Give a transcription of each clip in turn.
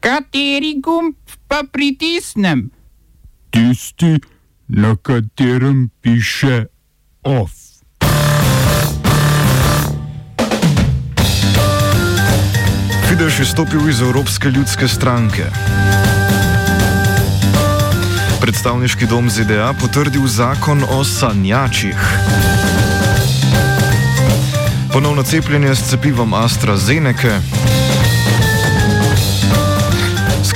Kateri gumb pa pritisnem? Tisti, na katerem piše OF. Fidesz je stopil iz Evropske ljudske stranke. Predstavniški dom ZDA potrdil zakon o sanjačih. Ponovno cepljenje s cepivom AstraZeneca.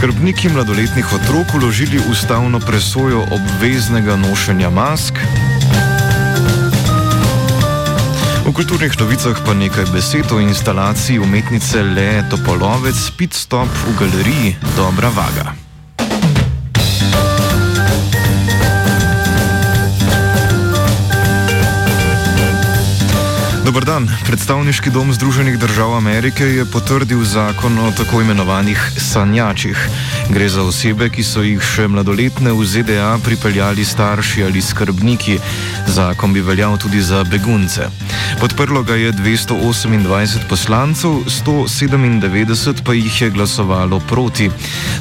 Skrbniki mladoletnih otrok uložili ustavno presojo obveznega nošenja mask. V kulturnih novicah pa nekaj besed o instalaciji umetnice Le Topolovec Pit Stop v galeriji Dobra Vaga. Dobr dan. Predstavniški dom Združenih držav Amerike je potrdil zakon o tako imenovanih sanjačih. Gre za osebe, ki so jih še mladoletne v ZDA pripeljali starši ali skrbniki. Zakon bi veljal tudi za begunce. Podprlo ga je 228 poslancev, 197 pa jih je glasovalo proti.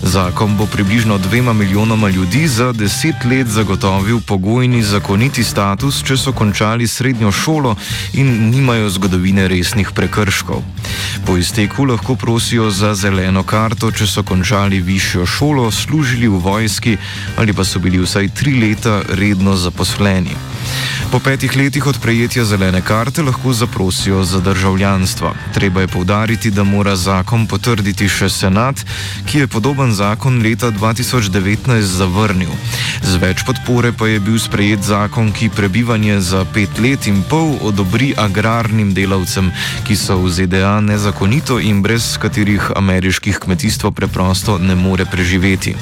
Zakon bo približno dvema milijonoma ljudi za deset let zagotovil pogojni zakoniti status, če so končali srednjo šolo in nimajo zgodovine resnih prekrškov. Po izteku lahko prosijo za zeleno karto, če so končali višjo šolo, služili v vojski ali pa so bili vsaj tri leta redno zaposleni. Po petih letih od prejetja zelene karte lahko zaprosijo za državljanstvo. Treba je povdariti, da mora zakon potrditi še senat, ki je podoben zakon leta 2019 zavrnil. Z več podpore pa je bil sprejet zakon, ki prebivanje za pet let in pol odobri agrarnim delavcem, ki so v ZDA nezakonito in brez katerih ameriških kmetijstvo preprosto ne more preživeti.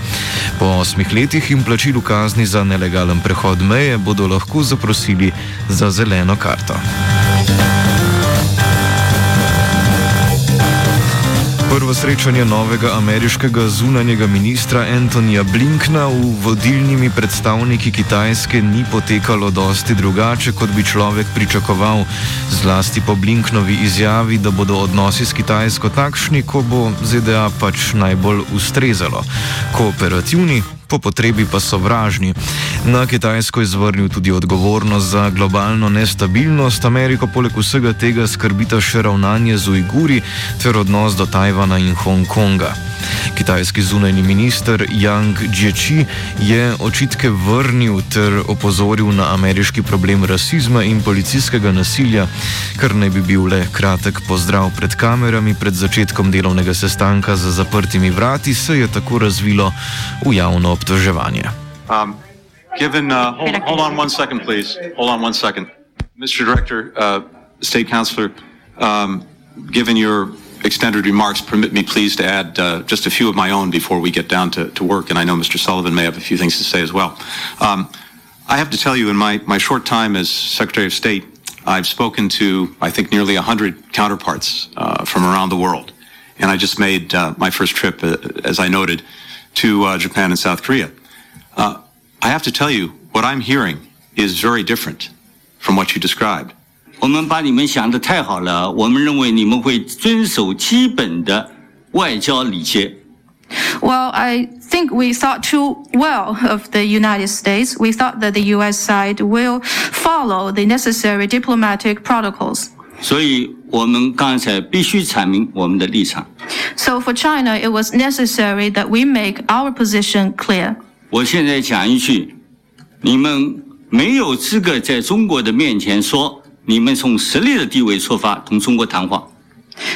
Po osmih letih in plačilu kazni za nelegalen prehod meje bodo lahko zaprosili za zeleno karto. Prvo srečanje novega ameriškega zunanjega ministra Antonija Blinkna v vodilnimi predstavniki Kitajske ni potekalo dosti drugače, kot bi človek pričakoval, zlasti po Blinknovi izjavi, da bodo odnosi s Kitajsko takšni, ko bo ZDA pač najbolj ustrezalo. Kooperativni, po potrebi pa sovražni. Na Kitajsko je zvrnil tudi odgovornost za globalno nestabilnost, Ameriko poleg vsega tega skrbita še ravnanje z Ujguri ter odnos do Tajvana in Hongkonga. Kitajski zunajni minister Yang Jiechi je očitke vrnil ter opozoril na ameriški problem rasizma in policijskega nasilja, kar naj bi bil le kratek pozdrav pred kamerami pred začetkom delovnega sestanka za zaprtimi vrati, se je tako razvilo v javno obtoževanje. Um, given, uh, hold, hold on one second, please. Hold on one second. Mr. Director, uh, State Counselor, um, given your extended remarks, permit me please to add uh, just a few of my own before we get down to, to work, and I know Mr. Sullivan may have a few things to say as well. Um, I have to tell you, in my, my short time as Secretary of State, I've spoken to, I think, nearly 100 counterparts uh, from around the world. And I just made uh, my first trip, uh, as I noted, to uh, Japan and South Korea. Uh, I have to tell you, what I'm hearing is very different from what you described. 我们把你们想的太好了，我们认为你们会遵守基本的外交礼节。 Well, I think we thought too well of the United States. We thought that the U.S. side will follow the necessary diplomatic protocols. 所以我们刚才必须阐明我们的立场。 So for China, it was necessary that we make our position clear. 我现在讲一句，你们没有资格在中国的面前说你们从实力的地位出发同中国谈话。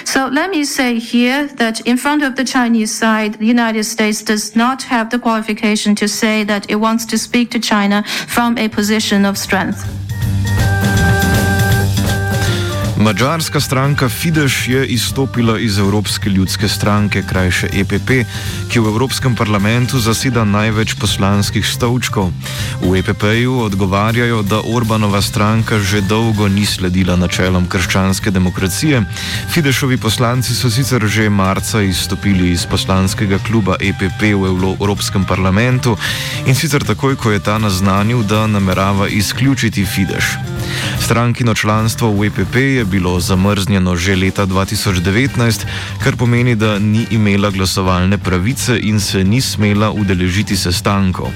So let me say here that in front of the Chinese side, the United States does not have the qualification to say that it wants to speak to China from a position of strength. Mačarska stranka Fidesz je izstopila iz Evropske ljudske stranke, krajše EPP, ki v Evropskem parlamentu zaseda največ poslanskih stolčkov. V EPP-ju odgovarjajo, da Orbanova stranka že dolgo ni sledila načelom krščanske demokracije. Fideszovi poslanci so sicer že marca izstopili iz poslanskega kluba EPP v Evropskem parlamentu in sicer takoj, ko je ta naznanil, da namerava izključiti Fidesz. Strankino članstvo v EPP je bilo zamrznjeno že leta 2019, kar pomeni, da ni imela glasovalne pravice in se ni smela udeležiti sestankov.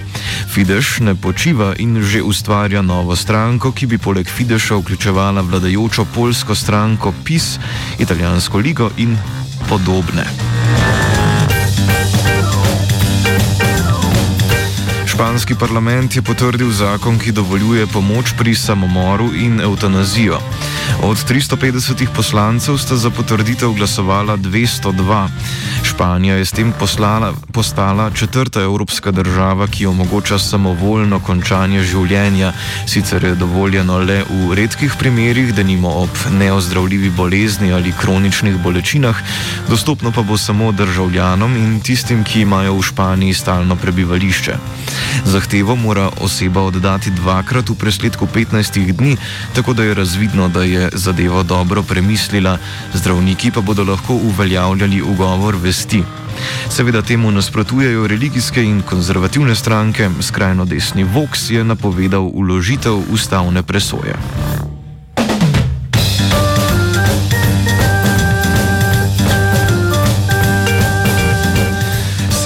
Fidesz ne počiva in že ustvarja novo stranko, ki bi poleg Fideša vključevala vladajočo polsko stranko PIS, italijansko ligo in podobne. Španski parlament je potrdil zakon, ki dovoljuje pomoč pri samomoru in eutanazijo. Od 350 poslancev sta za potrditev glasovala 202. Španija je s tem poslala, postala četrta evropska država, ki omogoča samovoljno končanje življenja. Sicer je dovoljeno le v redkih primerjih, da nimo ob neozdravljivi bolezni ali kroničnih bolečinah, dostopno pa bo samo državljanom in tistim, ki imajo v Španiji stalno prebivališče. Zahtevo mora oseba oddati dvakrat v presledku 15 dni, tako da je razvidno, da je zadevo dobro premislila, zdravniki pa bodo lahko uveljavljali ugovor vesti. Seveda temu nasprotujejo religijske in konzervativne stranke, skrajno desni Vox je napovedal uložitev ustavne presoje.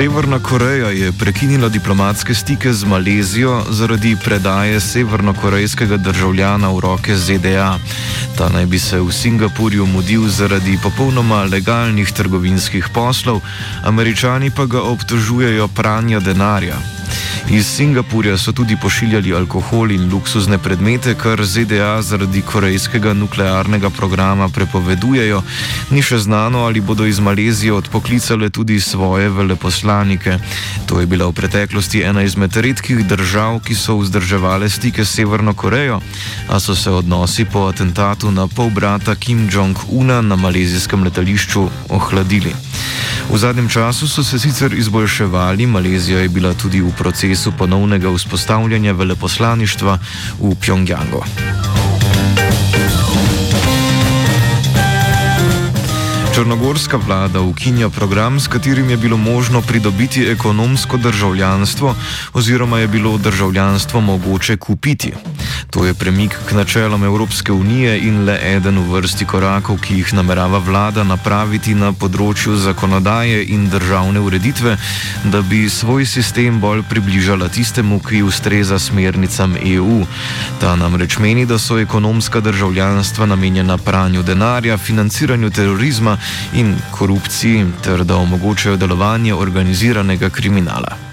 Severna Koreja je prekinila diplomatske stike z Malezijo zaradi predaje severnokorejskega državljana v roke ZDA. Ta naj bi se v Singapurju mudil zaradi popolnoma legalnih trgovinskih poslov, američani pa ga obtožujejo pranja denarja. Iz Singapurja so tudi pošiljali alkohol in luksuzne predmete, kar ZDA zaradi korejskega nuklearnega programa prepovedujejo. Ni še znano, ali bodo iz Malezije odpoklicale tudi svoje veleposlanike. To je bila v preteklosti ena izmed redkih držav, ki so vzdrževale stike s Severno Korejo, a so se odnosi po atentatu na pol brata Kim Jong-una na malezijskem letališču ohladili. V zadnjem času so se sicer izboljševali, Malezija je bila tudi v procesu ponovnega vzpostavljanja veleposlaništva v Pjongjangu. Črnogorska vlada ukinja program, s katerim je bilo možno pridobiti ekonomsko državljanstvo oziroma je bilo državljanstvo mogoče kupiti. To je premik k načelom Evropske unije in le eden v vrsti korakov, ki jih namerava vlada napraviti na področju zakonodaje in državne ureditve, da bi svoj sistem bolj približala tistemu, ki ustreza smernicam EU. Ta namreč meni, da so ekonomska državljanstva namenjena pranju denarja, financiranju terorizma, in korupciji, ter da omogočajo delovanje organiziranega kriminala.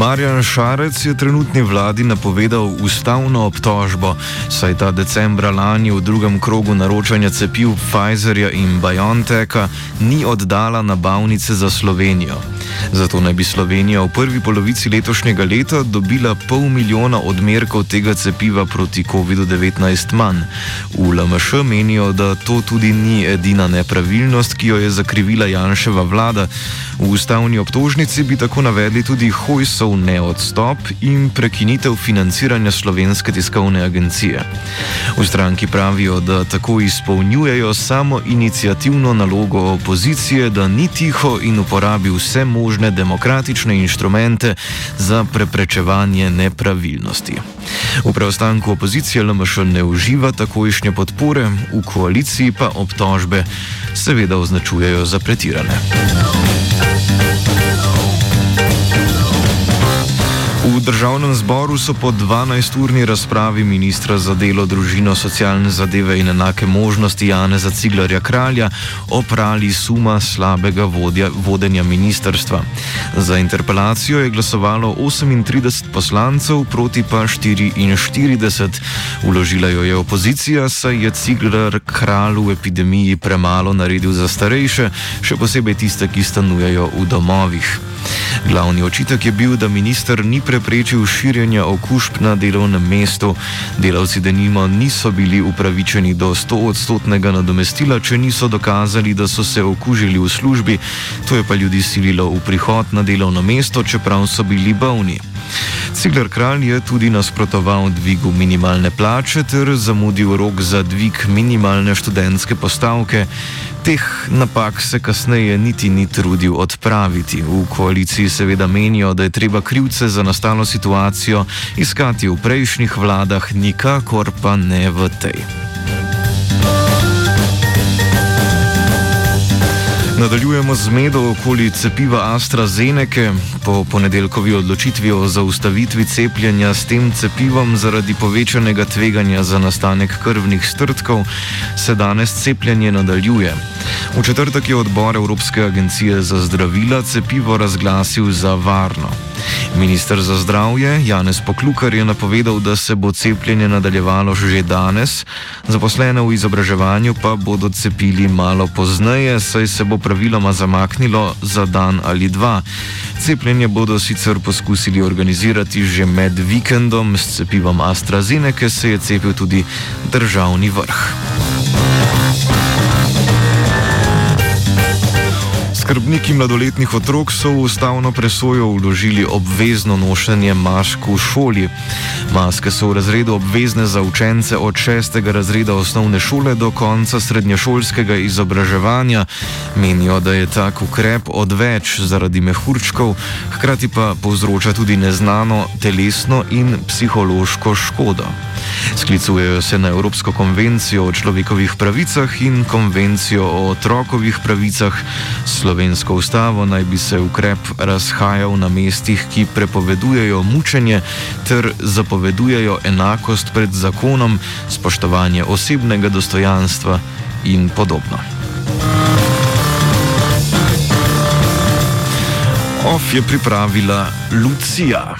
Marjan Šarec je trenutni vladi napovedal ustavno obtožbo, saj ta decembra lani v drugem krogu naročanja cepiv Pfizerja in BioNTecha ni oddala nabavnice za Slovenijo. Zato naj bi Slovenija v prvi polovici letošnjega leta dobila pol milijona odmerkov tega cepiva proti COVID-19 manj. V LMŠ menijo, da to tudi ni edina nepravilnost, ki jo je zakrivila Janševa vlada. V ustavni obtožnici bi tako navedli tudi Hojsov neodstop in prekinitev financiranja slovenske tiskovne agencije. V stranki pravijo, da tako izpolnjujejo samo inicijativno nalogo opozicije, da ni tiho in uporabi vse možne demokratične inštrumente za preprečevanje nepravilnosti. V preostanku opozicije LMŠ ne uživa takojšnje podpore, v koaliciji pa obtožbe seveda označujejo za pretirane. V državnem zboru so po 12-urni razpravi ministra za delo, družino, socialne zadeve in enake možnosti Janeza Ciglarja Kralja oprali suma slabega vodja, vodenja ministerstva. Za interpelacijo je glasovalo 38 poslancev proti pa 44. Uložila jo je opozicija, saj je Ciglar Kralj v epidemiji premalo naredil za starejše, še posebej tiste, ki stanujejo v domovih. Glavni očitek je bil, da minister ni preprečil širjenja okužb na delovnem mestu. Delavci denimo niso bili upravičeni do 100-odstotnega nadomestila, če niso dokazali, da so se okužili v službi, to je pa ljudi sililo v prihod na delovno mesto, čeprav so bili bolni. Cigler kralj je tudi nasprotoval dvigu minimalne plače ter zamudil rok za dvig minimalne študentske postavke. Teh napak se kasneje niti ni trudil odpraviti. V koaliciji seveda menijo, da je treba krivce za nastalo situacijo iskati v prejšnjih vladah, nikakor pa ne v tej. Nadaljujemo z medo okoli cepiva AstraZeneca. Po ponedeljkovi odločitvi o zaustavitvi cepljenja s tem cepivom zaradi povečanega tveganja za nastanek krvnih strtkov se danes cepljenje nadaljuje. V četrtek je odbor Evropske agencije za zdravila cepivo razglasil za varno. Ministr za zdravje Janez Poklukar je napovedal, da se bo cepljenje nadaljevalo že danes, zaposlene v izobraževanju pa bodo cepili malo pozneje, saj se bo praviloma zamaknilo za dan ali dva. Cepljenje bodo sicer poskusili organizirati že med vikendom, s cepivom AstraZeneca se je cepil tudi državni vrh. Skrbniki mladoletnih otrok so v ustavno presojo vložili obvezno nošenje mask v šoli. Maske so v razredu obvezne za učence od 6. razreda osnovne šole do konca srednješolskega izobraževanja. Menijo, da je tak ukrep odveč zaradi mehurčkov, hkrati pa povzroča tudi neznano telesno in psihološko škodo. Sklicujejo se na Evropsko konvencijo o človekovih pravicah in konvencijo o otrokovih pravicah. Slovensko ustavo naj bi se ukrep razhajal na mestih, ki prepovedujejo mučenje ter zapovedujejo enakost pred zakonom, spoštovanje osebnega dostojanstva in podobno. OF je pripravila Lucija.